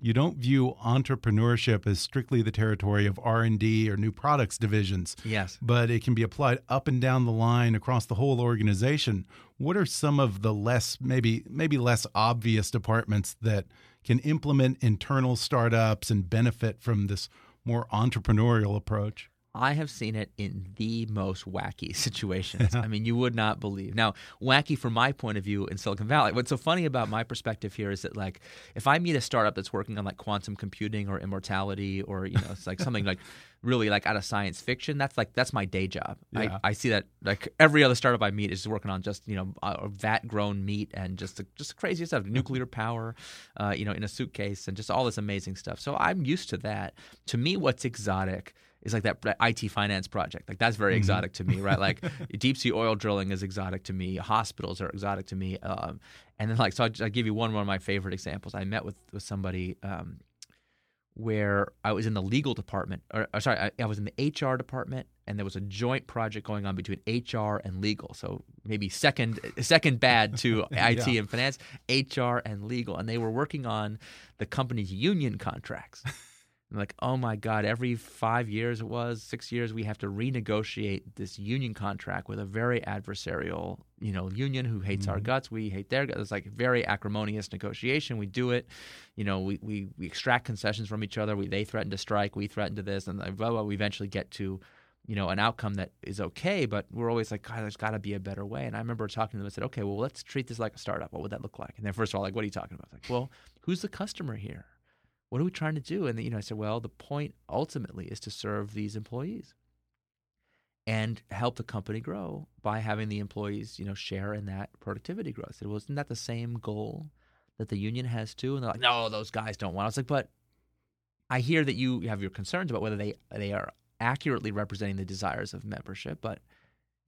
You don't view entrepreneurship as strictly the territory of R&D or new products divisions. Yes. But it can be applied up and down the line across the whole organization. What are some of the less maybe maybe less obvious departments that can implement internal startups and benefit from this more entrepreneurial approach? I have seen it in the most wacky situations. I mean, you would not believe. Now, wacky from my point of view in Silicon Valley. What's so funny about my perspective here is that, like, if I meet a startup that's working on like quantum computing or immortality or you know, it's like something like really like out of science fiction. That's like that's my day job. Yeah. I, I see that like every other startup I meet is working on just you know uh, vat grown meat and just just crazy stuff, nuclear power, uh, you know, in a suitcase and just all this amazing stuff. So I'm used to that. To me, what's exotic is like that IT finance project. Like that's very mm-hmm. exotic to me, right? Like deep sea oil drilling is exotic to me. Hospitals are exotic to me. Um, and then like so, I'll, I'll, give you one one of my favorite examples. I met with with somebody. Um, where I was in the legal department, or, or sorry, I, I, was in the HR department, and there was a joint project going on between HR and legal. So maybe second second bad to IT yeah. and finance, HR and legal, and they were working on the company's union contracts. I'm like, oh my God, every five years it was, six years, we have to renegotiate this union contract with a very adversarial, you know, union who hates mm-hmm. our guts. We hate their guts. It's like very acrimonious negotiation. We do it. You know, we, we, we extract concessions from each other. We, they threaten to strike. We threaten to this. And blah, blah, we eventually get to, you know, an outcome that is okay. But we're always like, God, there's got to be a better way. And I remember talking to them and said, okay, well, let's treat this like a startup. What would that look like? And then first of all, like, what are you talking about? like, well, who's the customer here? What are we trying to do? And you know, I said, well, the point ultimately is to serve these employees and help the company grow by having the employees, you know, share in that productivity growth. I said, well, isn't that the same goal that the union has too? And they're like, no, those guys don't want. I was like, but I hear that you have your concerns about whether they they are accurately representing the desires of membership, but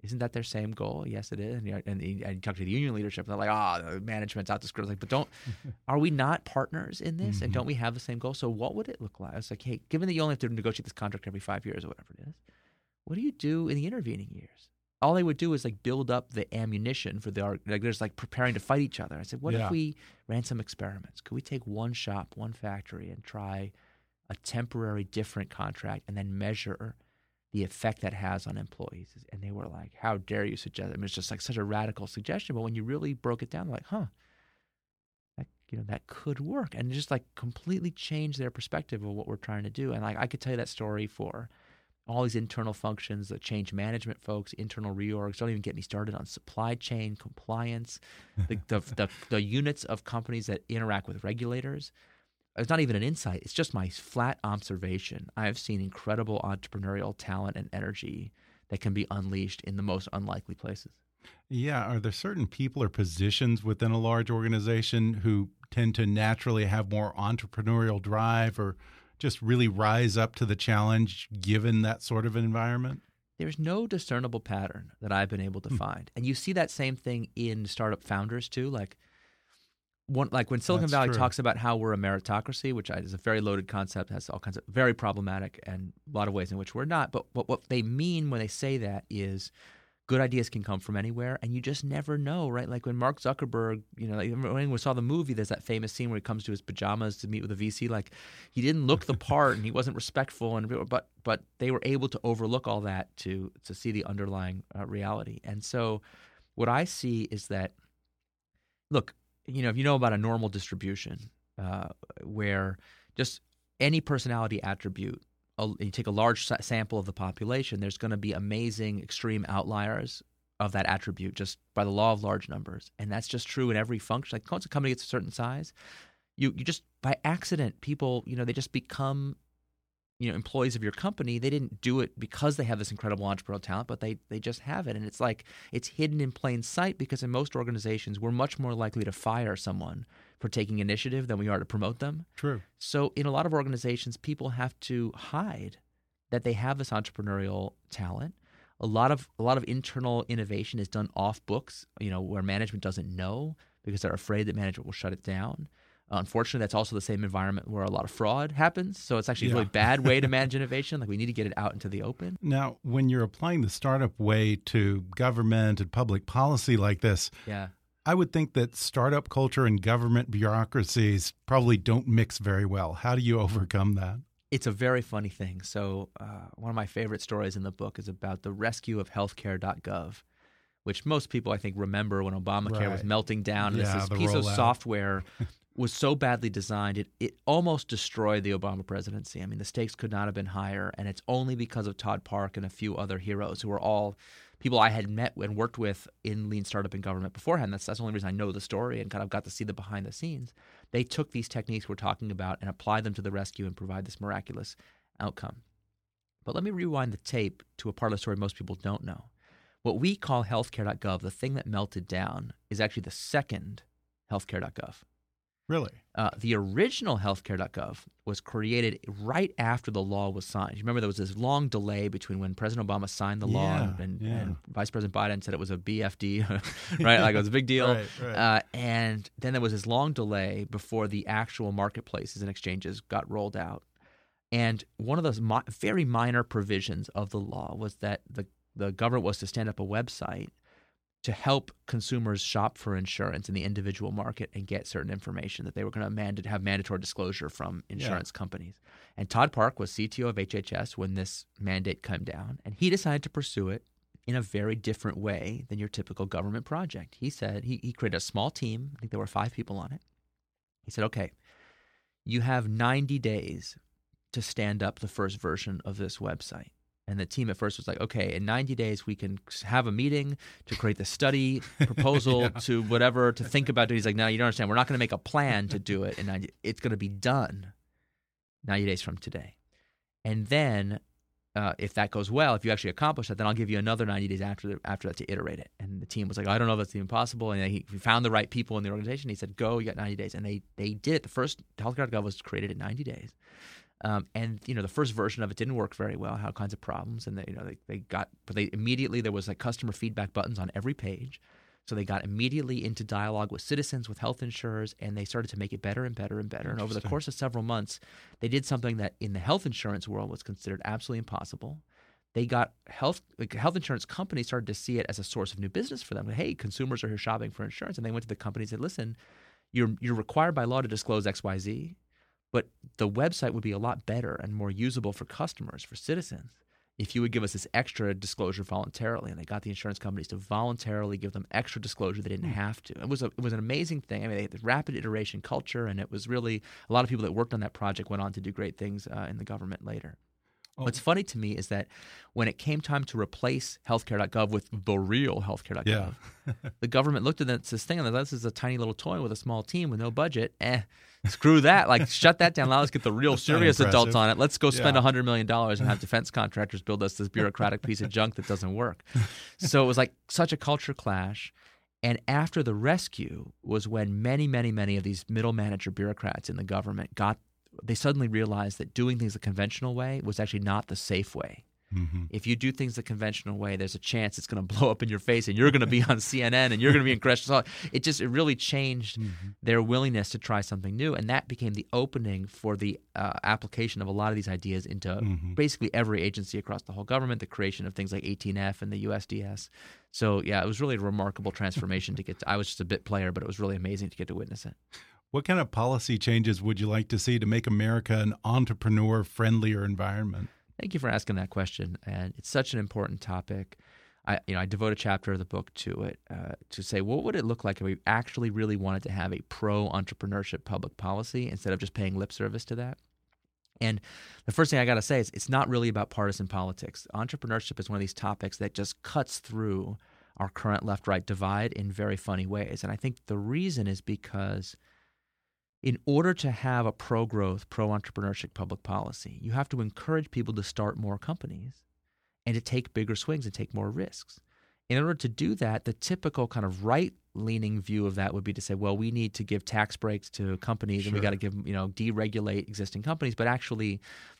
isn't that their same goal? Yes, it is. And, you, and, you, and you talk to the union leadership, and they're like, "Ah, oh, the management's out to screw." Like, but don't are we not partners in this? Mm-hmm. And don't we have the same goal? So, what would it look like? It's like, "Hey, given that you only have to negotiate this contract every five years or whatever it is, what do you do in the intervening years?" All they would do is like build up the ammunition for the like. There's like preparing to fight each other. I said, "What yeah. if we ran some experiments? Could we take one shop, one factory, and try a temporary different contract, and then measure?" The effect that has on employees. And they were like, "How dare you suggest?" I mean, it's just like such a radical suggestion. But when you really broke it down, like, "Huh, that you know that could work," and just like completely change their perspective of what we're trying to do. And like I could tell you that story for all these internal functions, the change management folks, internal reorgs. Don't even get me started on supply chain compliance, the, the, the, the units of companies that interact with regulators it's not even an insight, it's just my flat observation. I have seen incredible entrepreneurial talent and energy that can be unleashed in the most unlikely places. Yeah. Are there certain people or positions within a large organization who tend to naturally have more entrepreneurial drive or just really rise up to the challenge given that sort of environment? There's no discernible pattern that I've been able to hmm. find. And you see that same thing in startup founders too. Like one like when Silicon That's Valley true. talks about how we're a meritocracy, which is a very loaded concept, has all kinds of very problematic and a lot of ways in which we're not. But what what they mean when they say that is good ideas can come from anywhere, and you just never know, right? Like when Mark Zuckerberg, you know, like when we saw the movie, there's that famous scene where he comes to his pajamas to meet with a VC. Like he didn't look the part, and he wasn't respectful, and but but they were able to overlook all that to to see the underlying uh, reality. And so, what I see is that, look, you know, if you know about a normal distribution uh, where just any personality attribute, you take a large sample of the population, there's going to be amazing extreme outliers of that attribute just by the law of large numbers. And that's just true in every function. Like once a company gets a certain size, you, you just by accident, people, you know, they just become you know employees of your company they didn't do it because they have this incredible entrepreneurial talent but they they just have it. And it's like it's hidden in plain sight because in most organizations we're much more likely to fire someone for taking initiative than we are to promote them. True. So in a lot of organizations people have to hide that they have this entrepreneurial talent. A lot of a lot of internal innovation is done off books you know where management doesn't know because they're afraid that management will shut it down. Unfortunately, that's also the same environment where a lot of fraud happens. So it's actually a really bad way to manage innovation. Like we need to get it out into the open. Now, when you're applying the startup way to government and public policy like this, Yeah. I would think that startup culture and government bureaucracies probably don't mix very well. How do you overcome that? It's a very funny thing. So, uh, one of my favorite stories in the book is about the rescue of healthcare.gov, which most people, I think, remember when Obamacare was melting down. Yeah, this, is piece of software was so badly designed, it, it almost destroyed the Obama presidency. I mean, the stakes could not have been higher. And it's only because of Todd Park and a few other heroes who were all people I had met and worked with in lean startup and government beforehand. That's, that's the only reason I know the story and kind of got to see the behind the scenes. They took these techniques we're talking about and applied them to the rescue and provide this miraculous outcome. But let me rewind the tape to a part of the story most people don't know. What we call healthcare.gov, the thing that melted down, is actually the second healthcare.gov. Really? Uh, the original healthcare.gov was created right after the law was signed. You remember there was this long delay between when President Obama signed the law and, yeah. and Vice President Biden said it was a BFD, right? Like it was a big deal. Right, right. Uh, and then there was this long delay before the actual marketplaces and exchanges got rolled out. And one of those mi- very minor provisions of the law was that the, the government was to stand up a website to help consumers shop for insurance in the individual market and get certain information that they were going to manda- have mandatory disclosure from insurance companies. And Todd Park was CTO of HHS when this mandate came down, and he decided to pursue it in a very different way than your typical government project. He said he, he created a small team. I think there were five people on it. He said, okay, you have 90 days to stand up the first version of this website. And the team at first was like, okay, in 90 days, we can have a meeting to create the study proposal to whatever to think about it. He's like, no, you don't understand. We're not going to make a plan to do it And It's going to be done 90 days from today. And then uh, if that goes well, if you actually accomplish that, then I'll give you another 90 days after the, after that to iterate it. And the team was like, I don't know if that's even possible. And he he found the right people in the organization. He said, go, you got 90 days. And they, they did it. The first healthcare.gov was created in 90 days. Um, and you know the first version of it didn't work very well, had all kinds of problems, and they you know they, they got but they immediately there was like customer feedback buttons on every page, so they got immediately into dialogue with citizens, with health insurers, and they started to make it better and better and better. And over the course of several months, they did something that in the health insurance world was considered absolutely impossible. They got health like health insurance companies started to see it as a source of new business for them. Hey, consumers are here shopping for insurance, and they went to the companies and said, "Listen, you're you're required by law to disclose X Y Z." But the website would be a lot better and more usable for customers, for citizens, if you would give us this extra disclosure voluntarily. And they got the insurance companies to voluntarily give them extra disclosure they didn't have to. It was a, it was an amazing thing. I mean, they had this rapid iteration culture, and it was really a lot of people that worked on that project went on to do great things uh, in the government later. Oh. What's funny to me is that when it came time to replace healthcare.gov with the real healthcare.gov, Yeah. the government looked at this thing and they're this is a tiny little toy with a small team with no budget. Eh, screw that. Like, shut that down. Now let's get the real That's serious adults on it. Let's go spend Yeah. a $100 million and have defense contractors build us this bureaucratic piece of junk that doesn't work. So it was like such a culture clash. And after the rescue was when many, many, many of these middle manager bureaucrats in the government got, they suddenly realized that doing things the conventional way was actually not the safe way. Hmm If you do things the conventional way, there's a chance it's going to blow up in your face, and you're going to be on CNN, and you're going to be in Crash. It just it really changed their willingness to try something new, and that became the opening for the uh, application of a lot of these ideas into Mhm. basically every agency across the whole government. The creation of things like 18F and the USDS. So yeah, it was really a remarkable transformation to get. To, I was just a bit player, but it was really amazing to get to witness it. What kind of policy changes would you like to see to make America an entrepreneur friendlier environment? Thank you for asking that question, and it's such an important topic. I, you know, I devote a chapter of the book to it uh, to say what would it look like if we actually really wanted to have a pro entrepreneurship public policy instead of just paying lip service to that. And the first thing I got to say is it's not really about partisan politics. Entrepreneurship is one of these topics that just cuts through our current left-right divide in very funny ways, and I think the reason is because in order to have a pro growth, pro entrepreneurship public policy, you have to encourage people to start more companies and to take bigger swings and take more risks. In order to do that, the typical kind of right leaning view of that would be to say, well, we need to give tax breaks to companies and we Sure. got to give, you know, deregulate existing companies. But actually,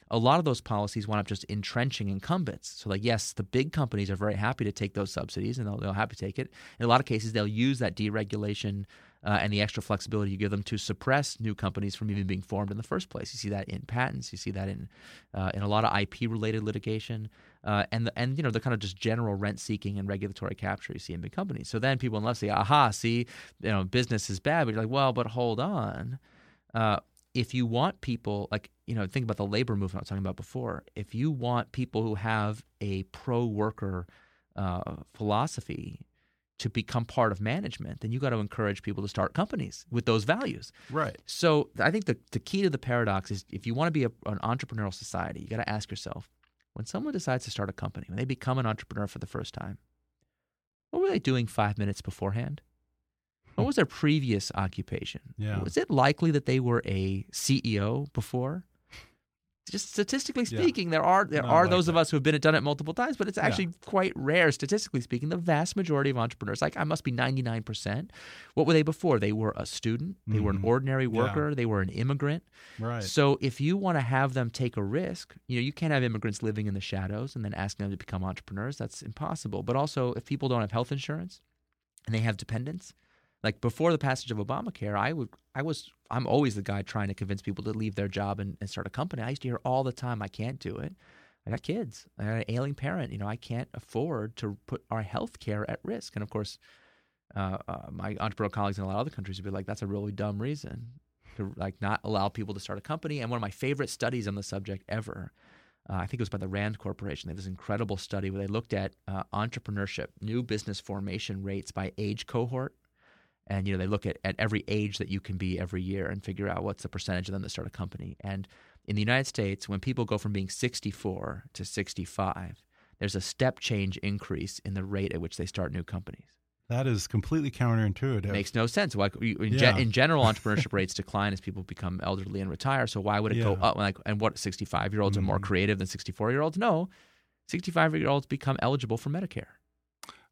a lot of those policies wind up just entrenching incumbents. So, like, yes, the big companies are very happy to take those subsidies and they'll, they'll happy to take it. In a lot of cases, they'll use that deregulation uh, and the extra flexibility you give them to suppress new companies from even being formed in the first place. You see that in patents. You see that in uh, in a lot of IP related litigation, uh, and the, and you know the kind of just general rent seeking and regulatory capture you see in big companies. So then people in left say, "Aha, see, you know, business is bad." But you're like, "Well, but hold on." Uh, if you want people like you know think about the labor movement I was talking about before. If you want people who have a pro worker uh, philosophy to become part of management, then you got to encourage people to start companies with those values. Right. So I think the, the key to the paradox is if you want to be a, an entrepreneurial society, you got to ask yourself when someone decides to start a company, when they become an entrepreneur for the first time, what were they doing five minutes beforehand? What hmm. was their previous occupation? Yeah. Was it likely that they were a CEO before? Just statistically Yeah. speaking, there are there Not are like those of us who have been it done it multiple times, but it's Yeah. actually quite rare statistically speaking. The vast majority of entrepreneurs, like I must be ninety nine percent. What were they before? They were a student. They were an Mhm. ordinary Yeah. worker. They were an immigrant. Right. So if you want to have them take a risk, you know, you can't have immigrants living in the shadows and then asking them to become entrepreneurs. That's impossible. But also, if people don't have health insurance and they have dependents, like before the passage of Obamacare, I would, I was, I'm always the guy trying to convince people to leave their job and, and start a company. I used to hear all the time, I can't do it. I got kids. I got an ailing parent. You know, I can't afford to put our health care at risk. And of course, uh, uh, my entrepreneurial colleagues in a lot of other countries would be like, that's a really dumb reason to like not allow people to start a company. And one of my favorite studies on the subject ever, uh, I think it was by the Rand Corporation. They have this incredible study where they looked at uh, entrepreneurship, new business formation rates by age cohort. And you know they look at, at every age that you can be every year and figure out what's the percentage of them that start a company. And in the United States, when people go from being 64 to 65, there's a step change increase in the rate at which they start new companies. That is completely counterintuitive. Makes no sense. Why in, Yeah. gen- in general, entrepreneurship rates decline as people become elderly and retire. So why would it go up? Like, and what sixty five year olds are more Mhm. creative than sixty four year olds? No, sixty five year olds become eligible for Medicare.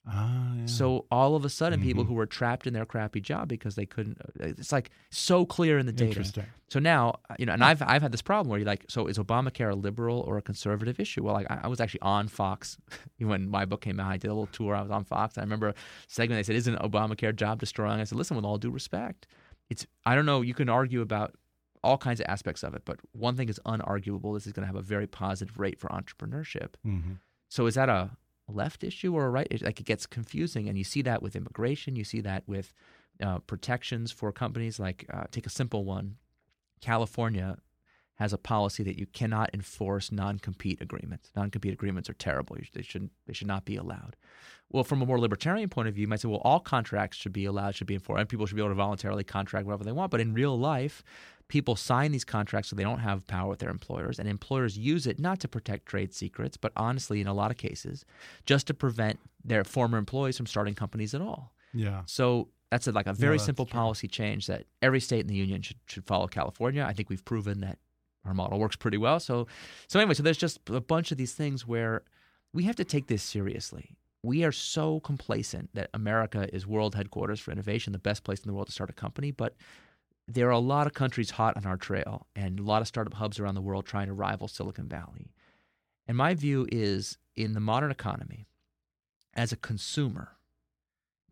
Ah, yeah. So all of a sudden, people Mhm. who were trapped in their crappy job because they couldn't, uh, it's like so clear in the data. interesting. So now, uh, you know, and I've I've had this problem where you're like, so is Obamacare a liberal or a conservative issue? Well, like I, I was actually on Fox when my book came out. I did a little tour. I was on Fox. I remember a segment they said, "Isn't Obamacare job destroying?" I said, "Listen, with all due respect, it's I don't know. You can argue about all kinds of aspects of it, but one thing is unarguable. This is going to have a very positive rate for entrepreneurship. hmm So is that a left issue or a right? issue? Like it gets confusing, and you see that with immigration. You see that with uh, protections for companies. Like uh, take a simple one: California has a policy that you cannot enforce non-compete agreements. Non-compete agreements are terrible. You- They should they should not be allowed. Well, from a more libertarian point of view, you might say, well, all contracts should be allowed, should be enforced, and people should be able to voluntarily contract whatever they want. But in real life, people sign these contracts so they don't have power with their employers, and employers use it not to protect trade secrets, but honestly, in a lot of cases, just to prevent their former employees from starting companies at all. Yeah. So that's a, like a very simple true. policy change that every state in the union should, should follow California. I think we've proven that our model works pretty well. So, so anyway, so there's just a bunch of these things where we have to take this seriously. We are so complacent that America is world headquarters for innovation, the best place in the world to start a company, but there are a lot of countries hot on our trail and a lot of startup hubs around the world trying to rival Silicon Valley. And my view is in the modern economy, as a consumer,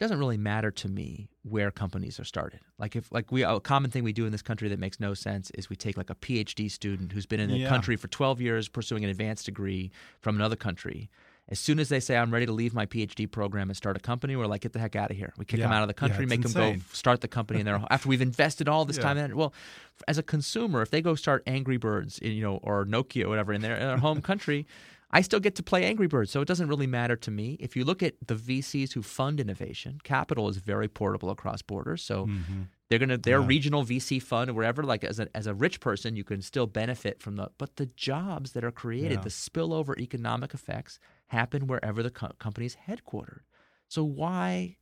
doesn't really matter to me where companies are started. Like if like we a common thing we do in this country that makes no sense is we take like a PhD student who's been in the Yeah. country for 12 years pursuing an advanced degree from another country. As soon as they say I'm ready to leave my PhD program and start a company, we're like get the heck out of here. We kick them out of the country, it's make them go start the company in their after we've invested all this Yeah. time in it. Well, as a consumer, if they go start Angry Birds, in, you know, or Nokia or whatever in their, in their home country, I still get to play Angry Birds. So it doesn't really matter to me. If you look at the VCs who fund innovation, capital is very portable across borders. So Mhm. they're gonna their Yeah. regional VC fund or wherever, like as a as a rich person, you can still benefit from the but the jobs that are created, Yeah. the spillover economic effects happen wherever the co- company is headquartered. So why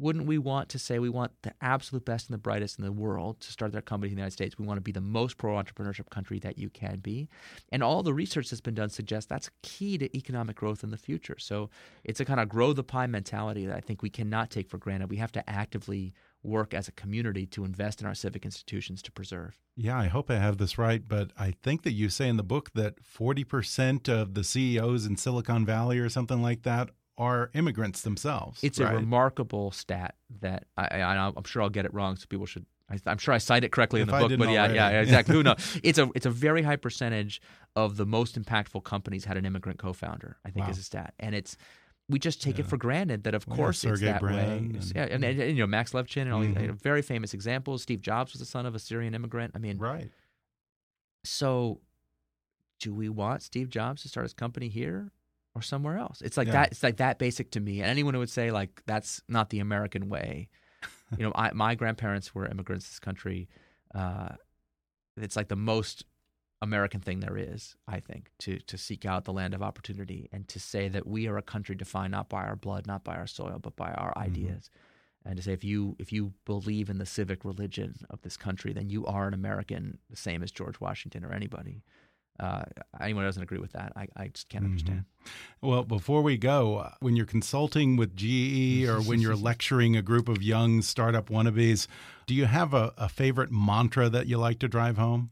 wouldn't we want to say we want the absolute best and the brightest in the world to start their company in the United States? We want to be the most pro entrepreneurship country that you can be. And all the research that's been done suggests that's key to economic growth in the future. So it's a kind of grow the pie mentality that I think we cannot take for granted. We have to actively work as a community to invest in our civic institutions to preserve. Yeah, I hope I have this right, but I think that you say in the book that 40% of the CEOs in Silicon Valley or something like that are immigrants themselves. It's right? a remarkable stat that I, I, I'm sure I'll get it wrong, so people should. I, I'm sure I cite it correctly in the book, but yeah, already. yeah, yeah, exactly. Who knows? It's a it's a very high percentage of the most impactful companies had an immigrant co-founder. I think Wow. is a stat, and it's we just take it for granted that of Well, course it's Sergey that way. And- yeah, and, and, and, you know Max Levchin and all these Mhm. you know, very famous examples. Steve Jobs was the son of a Syrian immigrant. I mean, right. so do we want Steve Jobs to start his company here or somewhere else? It's like Yeah. that. It's like that basic to me. And anyone who would say like that's not the American way, you know, I, my grandparents were immigrants to this country. Uh, it's like the most American thing there is, I think, to to seek out the land of opportunity and to say that we are a country defined not by our blood, not by our soil, but by our Mhm. ideas. And to say if you if you believe in the civic religion of this country, then you are an American, the same as George Washington or anybody. Uh, anyone who doesn't agree with that, I, I just can't Mhm. understand. Well, before we go, uh, when you're consulting with GE or when you're lecturing a group of young startup wannabes, do you have a, a favorite mantra that you like to drive home?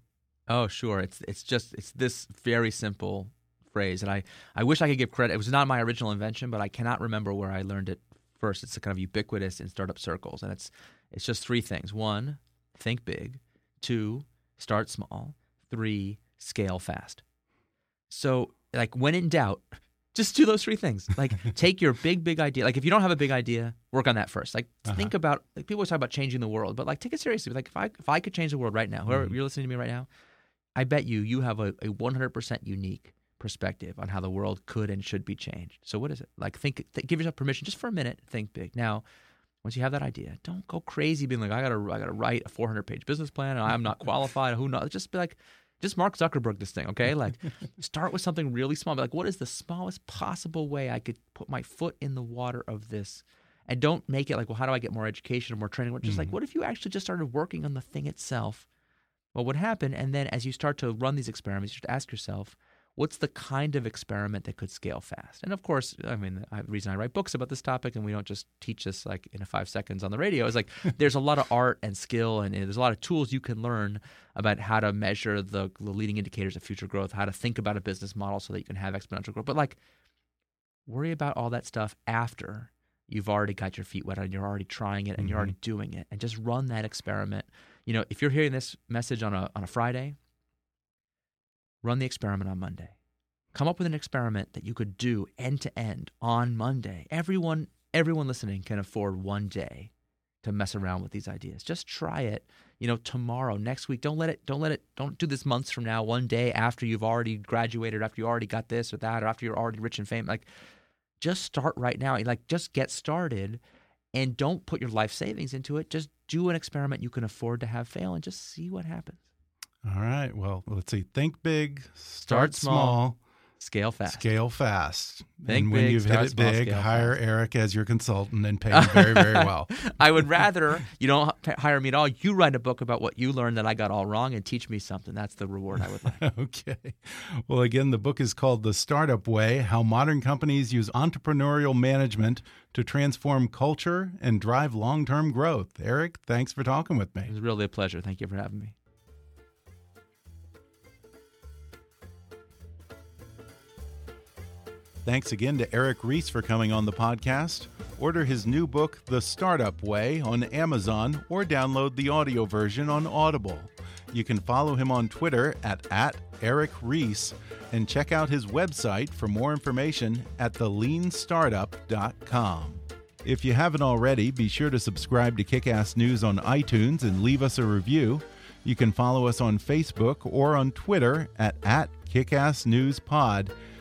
Oh, sure. It's it's just it's this very simple phrase, and I I wish I could give credit. It was not my original invention, but I cannot remember where I learned it first. It's kind of ubiquitous in startup circles, and it's it's just three things: one, think big; two, start small; three, scale fast. So, like when in doubt, just do those three things. Like take your big big idea. Like if you don't have a big idea, work on that first. Like Uh-huh. think about like people always talk about changing the world, but like take it seriously. Like if I if I could change the world right now, whoever Mhm. you're listening to me right now, I bet you you have a, a 100% unique perspective on how the world could and should be changed. So what is it? Like think, th- give yourself permission just for a minute, think big. Now, once you have that idea, don't go crazy being like I got to I got to write a 400 page business plan and I'm not qualified. Who knows? Just be like just Mark Zuckerberg this thing, okay? Like start with something really small. Be like what is the smallest possible way I could put my foot in the water of this? And don't make it like, well, how do I get more education or more training? Just like, Mhm. what if you actually just started working on the thing itself? what would happen and then as you start to run these experiments you should ask yourself what's the kind of experiment that could scale fast? And of course i mean the reason i write books about this topic and we don't just teach this like in a five seconds on the radio is like there's a lot of art and skill and there's a lot of tools you can learn about how to measure the, the leading indicators of future growth how to think about a business model so that you can have exponential growth. But like worry about all that stuff after you've already got your feet wet and you're already trying it and you're Mhm. already doing it and just run that experiment. You know if you're hearing this message on a on a friday run the experiment on monday. Come up with an experiment that you could do end to end on monday. Everyone everyone listening can afford one day to mess around with these ideas. Just try it you know tomorrow next week. Don't let it don't let it don't do this months from now one day after you've already graduated after you already got this or that or after you're already rich and famous. Like just start right now. Like just get started and don't put your life savings into it. Just do an experiment you can afford to have fail and just see what happens All right. Well, let's see. Think big, Start start, small, small, scale fast scale fast. Think and when big, you've hit it small, big, hire fast. Eric as your consultant and pay him very, very well. I would rather you don't hire me at all. You write a book about what you learned that I got all wrong and teach me something. That's the reward I would like. okay. Well, again, the book is called The Startup Way How Modern Companies Use Entrepreneurial Management to Transform Culture and Drive Long Term Growth. Eric, thanks for talking with me. It was really a pleasure. Thank you for having me. Thanks again to Eric Ries for coming on the podcast. Order his new book, The Startup Way, on Amazon or download the audio version on Audible. You can follow him on Twitter at, at Eric Ries and check out his website for more information at theleanstartup.com. If you haven't already, be sure to subscribe to Kickass News on iTunes and leave us a review. You can follow us on Facebook or on Twitter at, at KickassNewsPod.